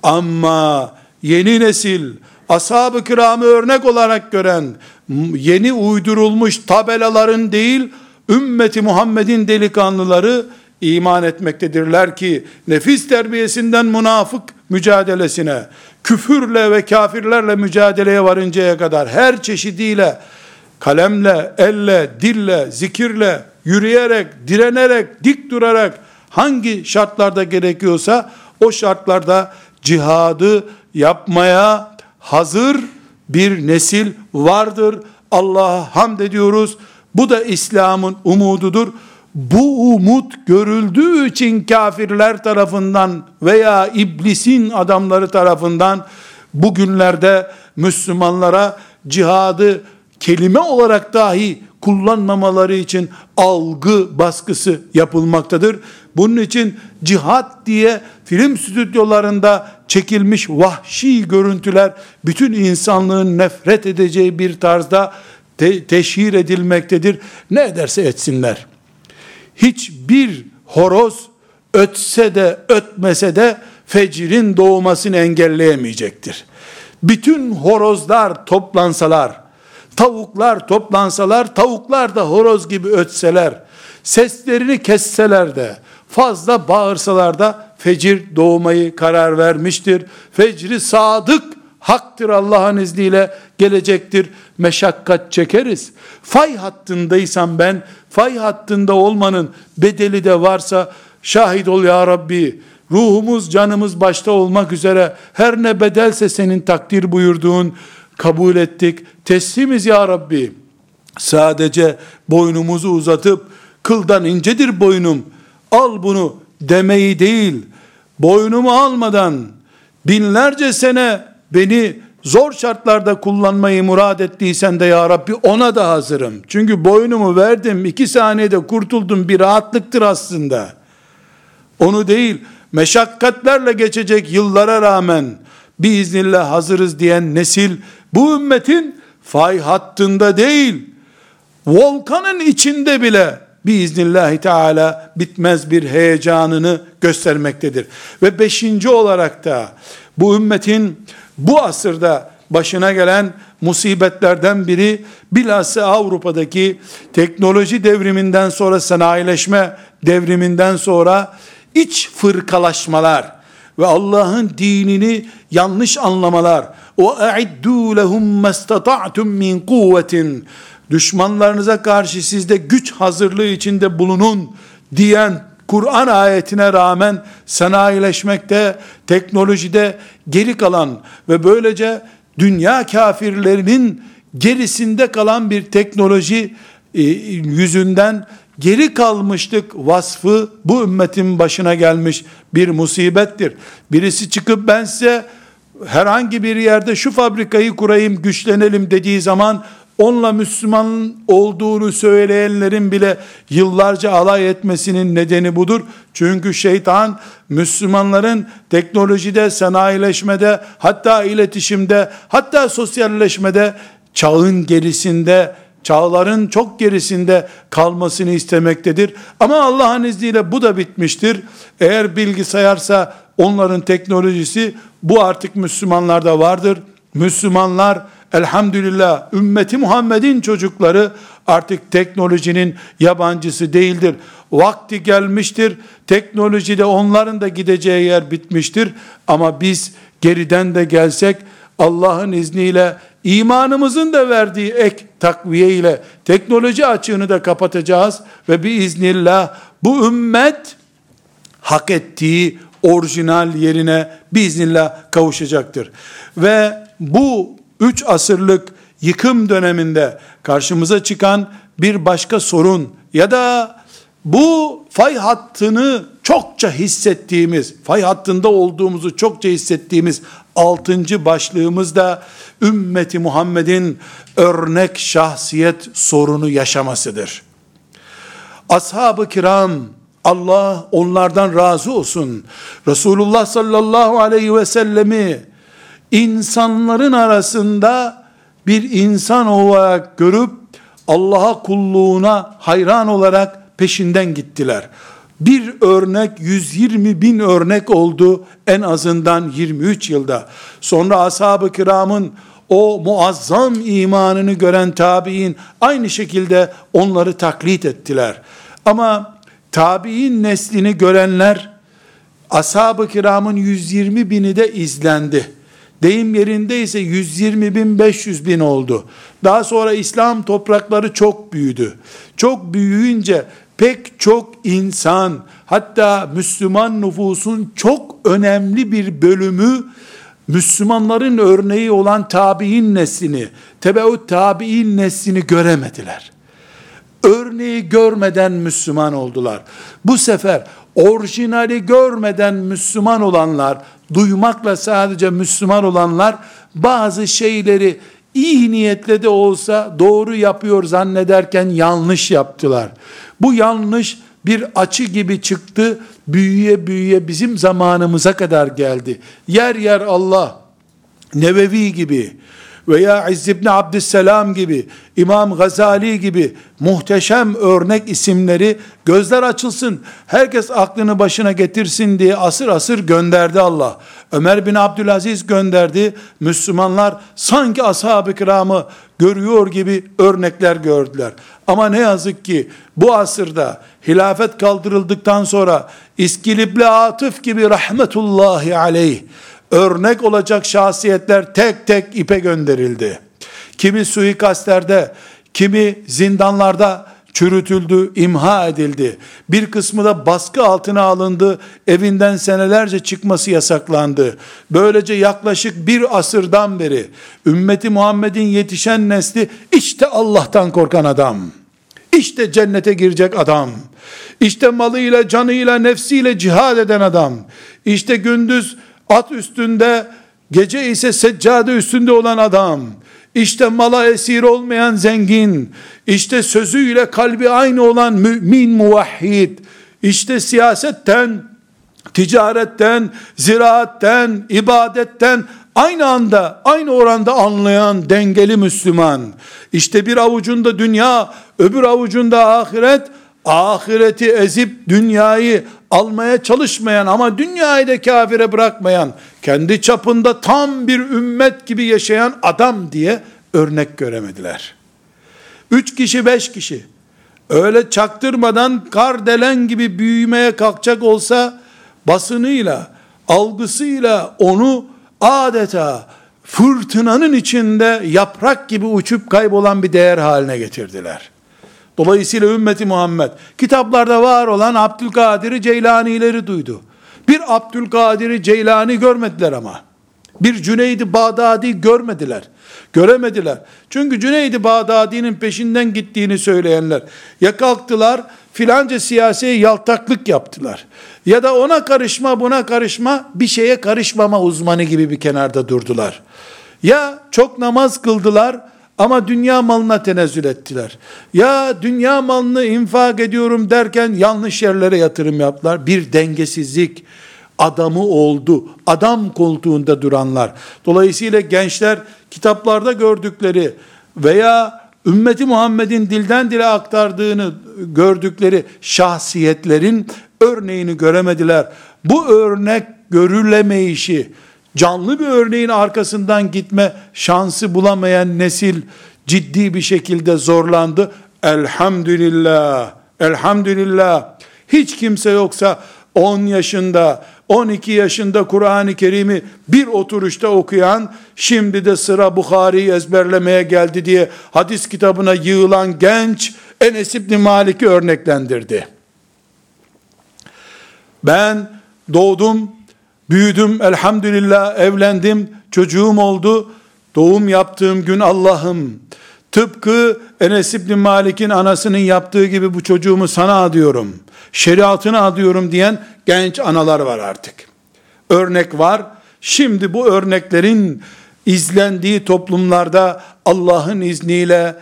Ama yeni nesil, ashab-ı kiramı örnek olarak gören, yeni uydurulmuş tabelaların değil, ümmeti Muhammed'in delikanlıları iman etmektedirler ki, nefis terbiyesinden münafık mücadelesine, küfürle ve kafirlerle mücadeleye varıncaya kadar her çeşidiyle, kalemle, elle, dille, zikirle, yürüyerek, direnerek, dik durarak, hangi şartlarda gerekiyorsa, o şartlarda cihadı yapmaya hazır bir nesil vardır. Allah'a hamd ediyoruz. Bu da İslam'ın umududur. Bu umut görüldüğü için kafirler tarafından veya iblisin adamları tarafından bugünlerde Müslümanlara cihadı kelime olarak dahi kullanmamaları için algı baskısı yapılmaktadır. Bunun için cihat diye film stüdyolarında çekilmiş vahşi görüntüler bütün insanlığın nefret edeceği bir tarzda te- teşhir edilmektedir. Ne ederse etsinler. Hiçbir horoz ötse de ötmese de fecrin doğmasını engelleyemeyecektir. Bütün horozlar toplansalar, tavuklar toplansalar, tavuklar da horoz gibi ötseler, seslerini kesseler de, fazla bağırsalar da fecir doğmayı karar vermiştir. Fecri sadık haktır Allah'ın izniyle gelecektir. Meşakkat çekeriz. Fay hattındaysam ben, fay hattında olmanın bedeli de varsa şahit ol ya Rabbi. Ruhumuz, canımız başta olmak üzere her ne bedelse senin takdir buyurduğun kabul ettik. Teslimiz ya Rabbi. Sadece boynumuzu uzatıp kıldan incedir boynum. Al bunu demeyi değil. Boynumu almadan binlerce sene beni zor şartlarda kullanmayı murad ettiysen de ya Rabbi ona da hazırım. Çünkü boynumu verdim iki saniyede kurtuldum bir rahatlıktır aslında. Onu değil meşakkatlerle geçecek yıllara rağmen biiznillah hazırız diyen nesil bu ümmetin fay hattında değil volkanın içinde bile biiznillahü teala bitmez bir heyecanını göstermektedir. Ve beşinci olarak da bu ümmetin bu asırda başına gelen musibetlerden biri bilhassa Avrupa'daki teknoloji devriminden sonra sanayileşme devriminden sonra iç fırkalaşmalar ve Allah'ın dinini yanlış anlamalar. o a'iddu lehum mastata'tum min kuvvetin düşmanlarınıza karşı sizde güç hazırlığı içinde bulunun diyen Kur'an ayetine rağmen sanayileşmekte, teknolojide geri kalan ve böylece dünya kafirlerinin gerisinde kalan bir teknoloji e, yüzünden geri kalmışlık vasfı bu ümmetin başına gelmiş bir musibettir. Birisi çıkıp ben size herhangi bir yerde şu fabrikayı kurayım, güçlenelim dediği zaman onunla Müslüman olduğunu söyleyenlerin bile yıllarca alay etmesinin nedeni budur. Çünkü şeytan Müslümanların teknolojide, sanayileşmede, hatta iletişimde, hatta sosyalleşmede çağın gerisinde, çağların çok gerisinde kalmasını istemektedir. Ama Allah'ın izniyle bu da bitmiştir. Eğer bilgisayarsa onların teknolojisi bu artık Müslümanlarda vardır. Müslümanlar elhamdülillah ümmeti Muhammed'in çocukları artık teknolojinin yabancısı değildir. Vakti gelmiştir. Teknolojide onların da gideceği yer bitmiştir. Ama biz geriden de gelsek Allah'ın izniyle imanımızın da verdiği ek takviye ile teknoloji açığını da kapatacağız ve bir iznillah bu ümmet hak ettiği orijinal yerine biiznillah kavuşacaktır. Ve bu üç asırlık yıkım döneminde karşımıza çıkan bir başka sorun ya da bu fay hattını çokça hissettiğimiz, fay hattında olduğumuzu çokça hissettiğimiz altıncı başlığımız da ümmeti Muhammed'in örnek şahsiyet sorunu yaşamasıdır. Ashab-ı kiram Allah onlardan razı olsun. Resulullah sallallahu aleyhi ve sellemi insanların arasında bir insan olarak görüp Allah'a kulluğuna hayran olarak peşinden gittiler. Bir örnek 120 bin örnek oldu en azından 23 yılda. Sonra ashab-ı kiramın o muazzam imanını gören tabi'in aynı şekilde onları taklit ettiler. Ama tabi'in neslini görenler ashab-ı kiramın 120 bini de izlendi. Deyim yerinde ise 120 bin 500 bin oldu. Daha sonra İslam toprakları çok büyüdü. Çok büyüyünce pek çok insan hatta Müslüman nüfusun çok önemli bir bölümü Müslümanların örneği olan tabi'in neslini, tebeut tabi'in neslini göremediler. Örneği görmeden Müslüman oldular. Bu sefer orijinali görmeden Müslüman olanlar, duymakla sadece Müslüman olanlar bazı şeyleri iyi niyetle de olsa doğru yapıyor zannederken yanlış yaptılar. Bu yanlış bir açı gibi çıktı, büyüye büyüye bizim zamanımıza kadar geldi. Yer yer Allah, Nevevi gibi, veya İzz ibn Abdüsselam gibi, İmam Gazali gibi muhteşem örnek isimleri gözler açılsın, herkes aklını başına getirsin diye asır asır gönderdi Allah. Ömer bin Abdülaziz gönderdi. Müslümanlar sanki ashab-ı kiramı görüyor gibi örnekler gördüler. Ama ne yazık ki bu asırda hilafet kaldırıldıktan sonra İskilipli Atıf gibi rahmetullahi aleyh örnek olacak şahsiyetler tek tek ipe gönderildi. Kimi suikastlerde, kimi zindanlarda çürütüldü, imha edildi. Bir kısmı da baskı altına alındı, evinden senelerce çıkması yasaklandı. Böylece yaklaşık bir asırdan beri ümmeti Muhammed'in yetişen nesli işte Allah'tan korkan adam. İşte cennete girecek adam. İşte malıyla, canıyla, nefsiyle cihad eden adam. İşte gündüz at üstünde, gece ise seccade üstünde olan adam, işte mala esir olmayan zengin, işte sözüyle kalbi aynı olan mümin muvahhid, işte siyasetten, ticaretten, ziraatten, ibadetten aynı anda, aynı oranda anlayan dengeli Müslüman. İşte bir avucunda dünya, öbür avucunda ahiret, ahireti ezip dünyayı almaya çalışmayan ama dünyayı da kafire bırakmayan, kendi çapında tam bir ümmet gibi yaşayan adam diye örnek göremediler. Üç kişi, beş kişi, öyle çaktırmadan kardelen gibi büyümeye kalkacak olsa, basınıyla, algısıyla onu adeta fırtınanın içinde yaprak gibi uçup kaybolan bir değer haline getirdiler. Dolayısıyla ümmeti Muhammed kitaplarda var olan Abdülkadir Ceylani'leri duydu. Bir Abdülkadir Ceylani görmediler ama. Bir Cüneydi Bağdadi görmediler. Göremediler. Çünkü Cüneydi Bağdadi'nin peşinden gittiğini söyleyenler ya kalktılar filanca siyasiye yaltaklık yaptılar. Ya da ona karışma buna karışma bir şeye karışmama uzmanı gibi bir kenarda durdular. Ya çok namaz kıldılar ama dünya malına tenezzül ettiler. Ya dünya malını infak ediyorum derken yanlış yerlere yatırım yaptılar. Bir dengesizlik adamı oldu. Adam koltuğunda duranlar. Dolayısıyla gençler kitaplarda gördükleri veya ümmeti Muhammed'in dilden dile aktardığını gördükleri şahsiyetlerin örneğini göremediler. Bu örnek görülemeyişi, canlı bir örneğin arkasından gitme şansı bulamayan nesil ciddi bir şekilde zorlandı. Elhamdülillah, elhamdülillah. Hiç kimse yoksa 10 yaşında, 12 yaşında Kur'an-ı Kerim'i bir oturuşta okuyan, şimdi de sıra Bukhari'yi ezberlemeye geldi diye hadis kitabına yığılan genç Enes İbni Malik'i örneklendirdi. Ben doğdum, Büyüdüm elhamdülillah evlendim çocuğum oldu. Doğum yaptığım gün Allah'ım tıpkı Enes İbni Malik'in anasının yaptığı gibi bu çocuğumu sana adıyorum. Şeriatını adıyorum diyen genç analar var artık. Örnek var. Şimdi bu örneklerin izlendiği toplumlarda Allah'ın izniyle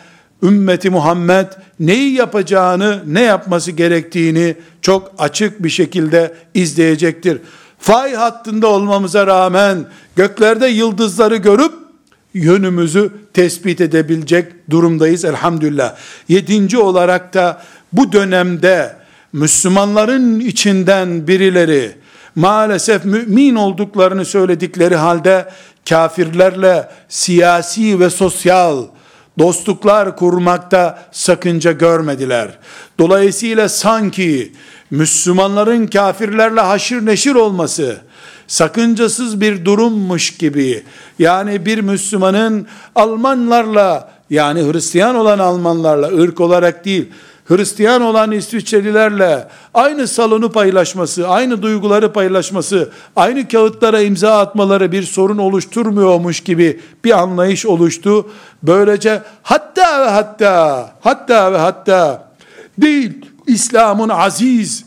ümmeti Muhammed neyi yapacağını, ne yapması gerektiğini çok açık bir şekilde izleyecektir fay hattında olmamıza rağmen göklerde yıldızları görüp yönümüzü tespit edebilecek durumdayız elhamdülillah. Yedinci olarak da bu dönemde Müslümanların içinden birileri maalesef mümin olduklarını söyledikleri halde kafirlerle siyasi ve sosyal dostluklar kurmakta sakınca görmediler. Dolayısıyla sanki Müslümanların kafirlerle haşır neşir olması, sakıncasız bir durummuş gibi, yani bir Müslümanın Almanlarla, yani Hristiyan olan Almanlarla, ırk olarak değil, Hristiyan olan İsviçrelilerle aynı salonu paylaşması, aynı duyguları paylaşması, aynı kağıtlara imza atmaları bir sorun oluşturmuyormuş gibi bir anlayış oluştu. Böylece hatta ve hatta, hatta ve hatta değil, İslam'ın aziz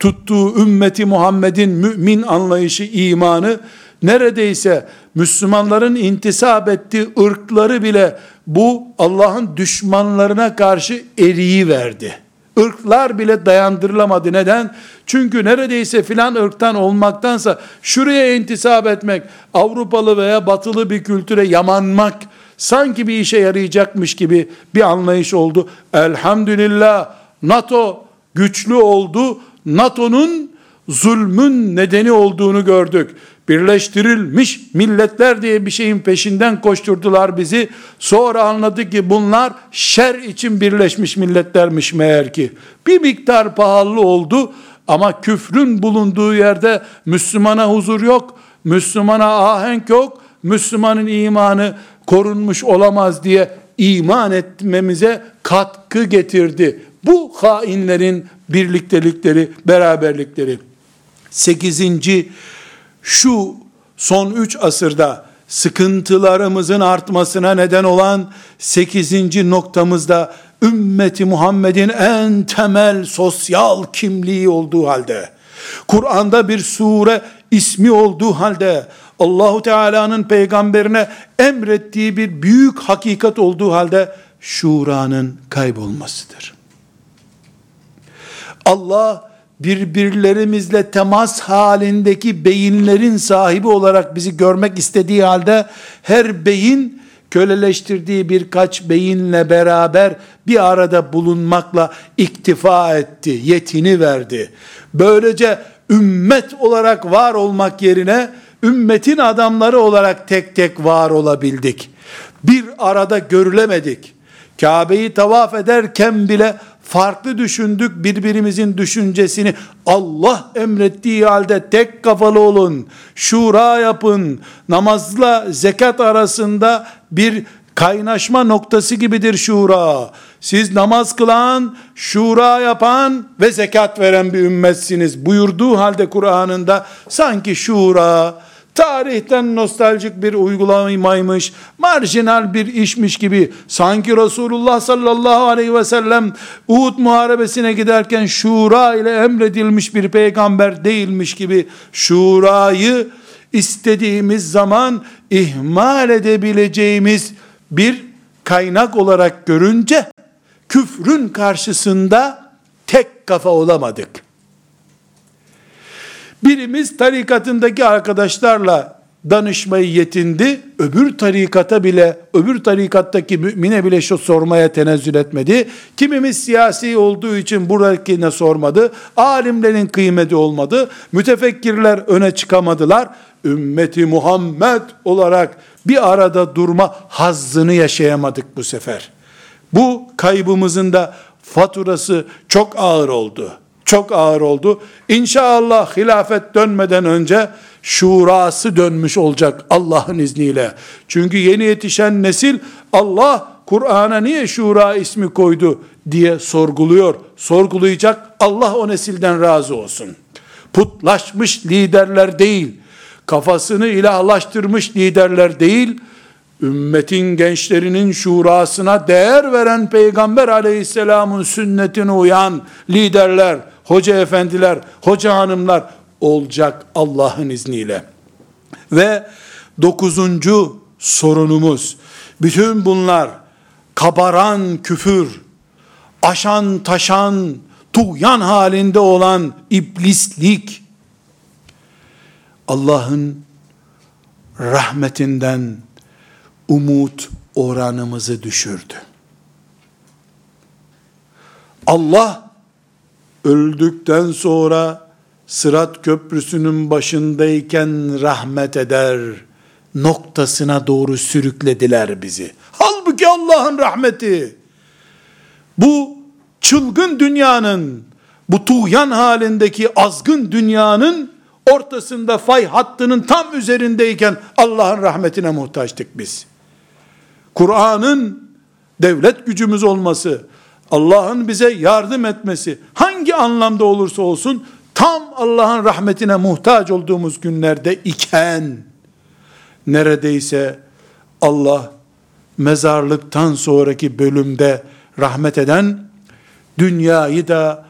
tuttuğu ümmeti Muhammed'in mümin anlayışı, imanı neredeyse Müslümanların intisap ettiği ırkları bile bu Allah'ın düşmanlarına karşı eriyi verdi. Irklar bile dayandırılamadı. Neden? Çünkü neredeyse filan ırktan olmaktansa şuraya intisap etmek, Avrupalı veya batılı bir kültüre yamanmak sanki bir işe yarayacakmış gibi bir anlayış oldu. Elhamdülillah NATO güçlü oldu. NATO'nun zulmün nedeni olduğunu gördük. Birleştirilmiş milletler diye bir şeyin peşinden koşturdular bizi. Sonra anladık ki bunlar şer için birleşmiş milletlermiş meğer ki. Bir miktar pahalı oldu ama küfrün bulunduğu yerde Müslümana huzur yok, Müslümana ahenk yok, Müslümanın imanı korunmuş olamaz diye iman etmemize katkı getirdi. Bu hainlerin birliktelikleri, beraberlikleri. Sekizinci, şu son üç asırda sıkıntılarımızın artmasına neden olan sekizinci noktamızda ümmeti Muhammed'in en temel sosyal kimliği olduğu halde, Kur'an'da bir sure ismi olduğu halde, Allahu Teala'nın peygamberine emrettiği bir büyük hakikat olduğu halde şuranın kaybolmasıdır. Allah birbirlerimizle temas halindeki beyinlerin sahibi olarak bizi görmek istediği halde her beyin köleleştirdiği birkaç beyinle beraber bir arada bulunmakla iktifa etti, yetini verdi. Böylece ümmet olarak var olmak yerine ümmetin adamları olarak tek tek var olabildik. Bir arada görülemedik. Kabe'yi tavaf ederken bile farklı düşündük birbirimizin düşüncesini Allah emrettiği halde tek kafalı olun şura yapın namazla zekat arasında bir kaynaşma noktası gibidir şura. Siz namaz kılan şura yapan ve zekat veren bir ümmetsiniz buyurduğu halde Kur'an'ında sanki şura tarihten nostaljik bir uygulamaymış, marjinal bir işmiş gibi, sanki Resulullah sallallahu aleyhi ve sellem Uhud muharebesine giderken şura ile emredilmiş bir peygamber değilmiş gibi, şurayı istediğimiz zaman ihmal edebileceğimiz bir kaynak olarak görünce, küfrün karşısında tek kafa olamadık. Birimiz tarikatındaki arkadaşlarla danışmayı yetindi. Öbür tarikata bile, öbür tarikattaki mümine bile şu sormaya tenezzül etmedi. Kimimiz siyasi olduğu için buradakine sormadı. Alimlerin kıymeti olmadı. Mütefekkirler öne çıkamadılar. Ümmeti Muhammed olarak bir arada durma hazzını yaşayamadık bu sefer. Bu kaybımızın da faturası çok ağır oldu çok ağır oldu. İnşallah hilafet dönmeden önce şurası dönmüş olacak Allah'ın izniyle. Çünkü yeni yetişen nesil Allah Kur'an'a niye şura ismi koydu diye sorguluyor. Sorgulayacak Allah o nesilden razı olsun. Putlaşmış liderler değil, kafasını ilahlaştırmış liderler değil, ümmetin gençlerinin şurasına değer veren Peygamber aleyhisselamın sünnetine uyan liderler, hoca efendiler, hoca hanımlar olacak Allah'ın izniyle. Ve dokuzuncu sorunumuz, bütün bunlar kabaran küfür, aşan taşan, tuğyan halinde olan iblislik, Allah'ın rahmetinden umut oranımızı düşürdü. Allah öldükten sonra Sırat Köprüsü'nün başındayken rahmet eder noktasına doğru sürüklediler bizi. Halbuki Allah'ın rahmeti bu çılgın dünyanın bu tuğyan halindeki azgın dünyanın ortasında fay hattının tam üzerindeyken Allah'ın rahmetine muhtaçtık biz. Kur'an'ın devlet gücümüz olması, Allah'ın bize yardım etmesi, hangi anlamda olursa olsun, tam Allah'ın rahmetine muhtaç olduğumuz günlerde iken, neredeyse Allah, mezarlıktan sonraki bölümde rahmet eden, dünyayı da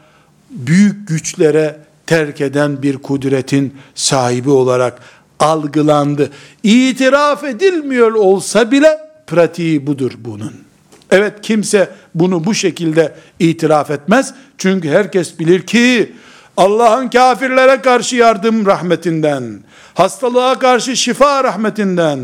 büyük güçlere terk eden bir kudretin sahibi olarak algılandı. İtiraf edilmiyor olsa bile pratiği budur bunun. Evet kimse bunu bu şekilde itiraf etmez. Çünkü herkes bilir ki Allah'ın kafirlere karşı yardım rahmetinden, hastalığa karşı şifa rahmetinden,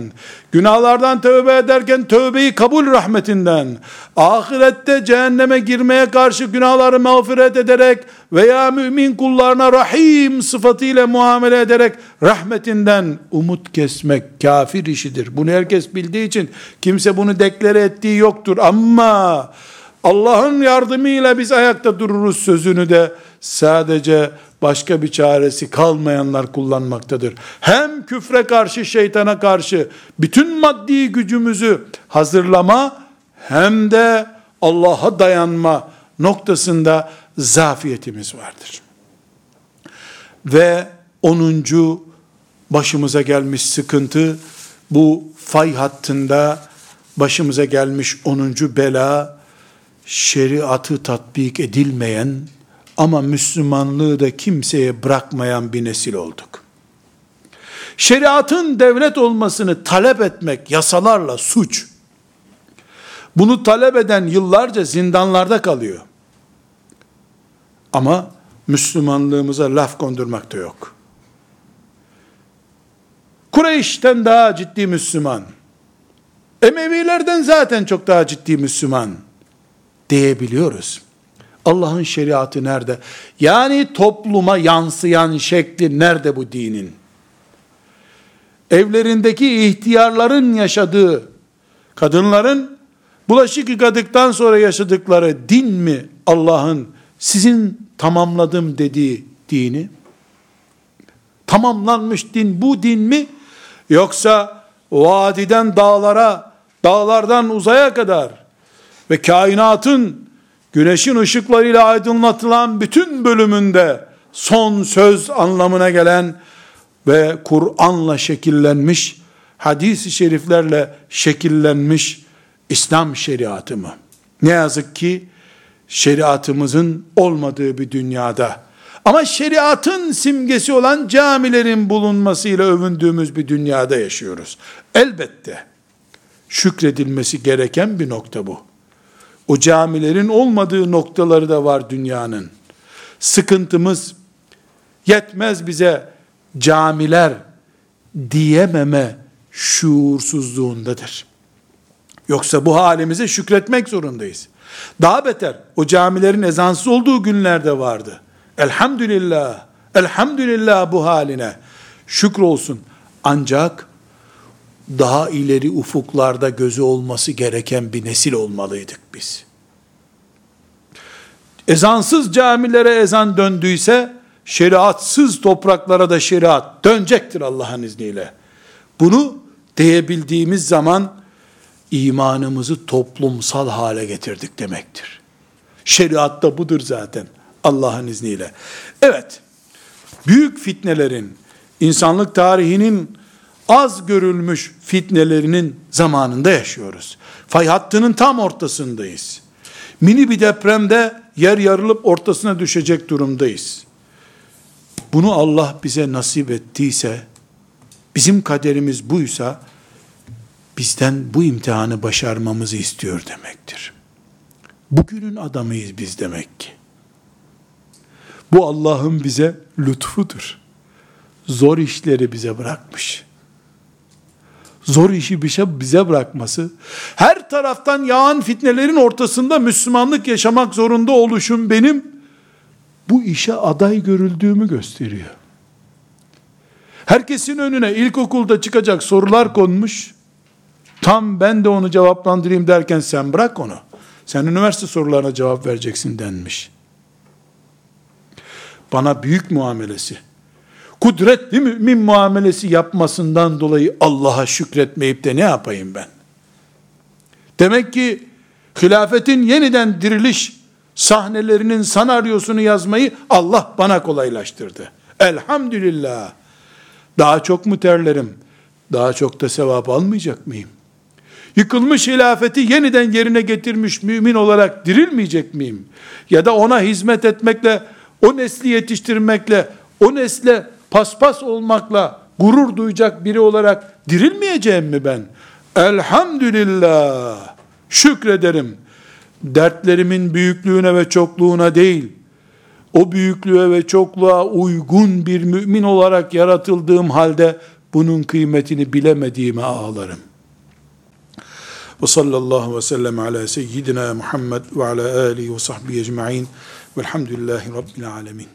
günahlardan tövbe ederken tövbeyi kabul rahmetinden, ahirette cehenneme girmeye karşı günahları mağfiret ederek veya mümin kullarına rahim sıfatıyla muamele ederek rahmetinden umut kesmek kafir işidir. Bunu herkes bildiği için kimse bunu deklare ettiği yoktur ama Allah'ın yardımıyla biz ayakta dururuz sözünü de sadece başka bir çaresi kalmayanlar kullanmaktadır. Hem küfre karşı, şeytana karşı bütün maddi gücümüzü hazırlama hem de Allah'a dayanma noktasında zafiyetimiz vardır. Ve onuncu başımıza gelmiş sıkıntı bu fay hattında başımıza gelmiş onuncu bela şeriatı tatbik edilmeyen ama Müslümanlığı da kimseye bırakmayan bir nesil olduk. Şeriatın devlet olmasını talep etmek yasalarla suç. Bunu talep eden yıllarca zindanlarda kalıyor. Ama Müslümanlığımıza laf kondurmak da yok. Kureyş'ten daha ciddi Müslüman. Emevilerden zaten çok daha ciddi Müslüman diyebiliyoruz. Allah'ın şeriatı nerede? Yani topluma yansıyan şekli nerede bu dinin? Evlerindeki ihtiyarların yaşadığı, kadınların bulaşık yıkadıktan sonra yaşadıkları din mi Allah'ın sizin tamamladım dediği dini? Tamamlanmış din bu din mi? Yoksa vadiden dağlara, dağlardan uzaya kadar ve kainatın güneşin ışıklarıyla aydınlatılan bütün bölümünde son söz anlamına gelen ve Kur'an'la şekillenmiş, hadis-i şeriflerle şekillenmiş İslam şeriatı mı? Ne yazık ki şeriatımızın olmadığı bir dünyada ama şeriatın simgesi olan camilerin bulunmasıyla övündüğümüz bir dünyada yaşıyoruz. Elbette şükredilmesi gereken bir nokta bu. O camilerin olmadığı noktaları da var dünyanın. Sıkıntımız yetmez bize camiler diyememe şuursuzluğundadır. Yoksa bu halimize şükretmek zorundayız. Daha beter o camilerin ezansız olduğu günlerde vardı. Elhamdülillah, elhamdülillah bu haline şükür olsun. Ancak daha ileri ufuklarda gözü olması gereken bir nesil olmalıydık biz. Ezansız camilere ezan döndüyse, şeriatsız topraklara da şeriat dönecektir Allah'ın izniyle. Bunu diyebildiğimiz zaman, imanımızı toplumsal hale getirdik demektir. Şeriat da budur zaten Allah'ın izniyle. Evet, büyük fitnelerin, insanlık tarihinin az görülmüş fitnelerinin zamanında yaşıyoruz. Fay hattının tam ortasındayız. Mini bir depremde yer yarılıp ortasına düşecek durumdayız. Bunu Allah bize nasip ettiyse, bizim kaderimiz buysa, bizden bu imtihanı başarmamızı istiyor demektir. Bugünün adamıyız biz demek ki. Bu Allah'ın bize lütfudur. Zor işleri bize bırakmış zor işi şey bize bırakması, her taraftan yağan fitnelerin ortasında Müslümanlık yaşamak zorunda oluşum benim, bu işe aday görüldüğümü gösteriyor. Herkesin önüne ilkokulda çıkacak sorular konmuş, tam ben de onu cevaplandırayım derken sen bırak onu. Sen üniversite sorularına cevap vereceksin denmiş. Bana büyük muamelesi, kudretli mümin muamelesi yapmasından dolayı Allah'a şükretmeyip de ne yapayım ben? Demek ki hilafetin yeniden diriliş sahnelerinin sanaryosunu yazmayı Allah bana kolaylaştırdı. Elhamdülillah. Daha çok mu terlerim? Daha çok da sevap almayacak mıyım? Yıkılmış hilafeti yeniden yerine getirmiş mümin olarak dirilmeyecek miyim? Ya da ona hizmet etmekle, o nesli yetiştirmekle, o nesle paspas olmakla gurur duyacak biri olarak dirilmeyeceğim mi ben? Elhamdülillah. Şükrederim. Dertlerimin büyüklüğüne ve çokluğuna değil, o büyüklüğe ve çokluğa uygun bir mümin olarak yaratıldığım halde bunun kıymetini bilemediğime ağlarım. Ve sallallahu ve sellem ala seyyidina Muhammed ve ala alihi ve sahbihi ecma'in velhamdülillahi rabbil alemin.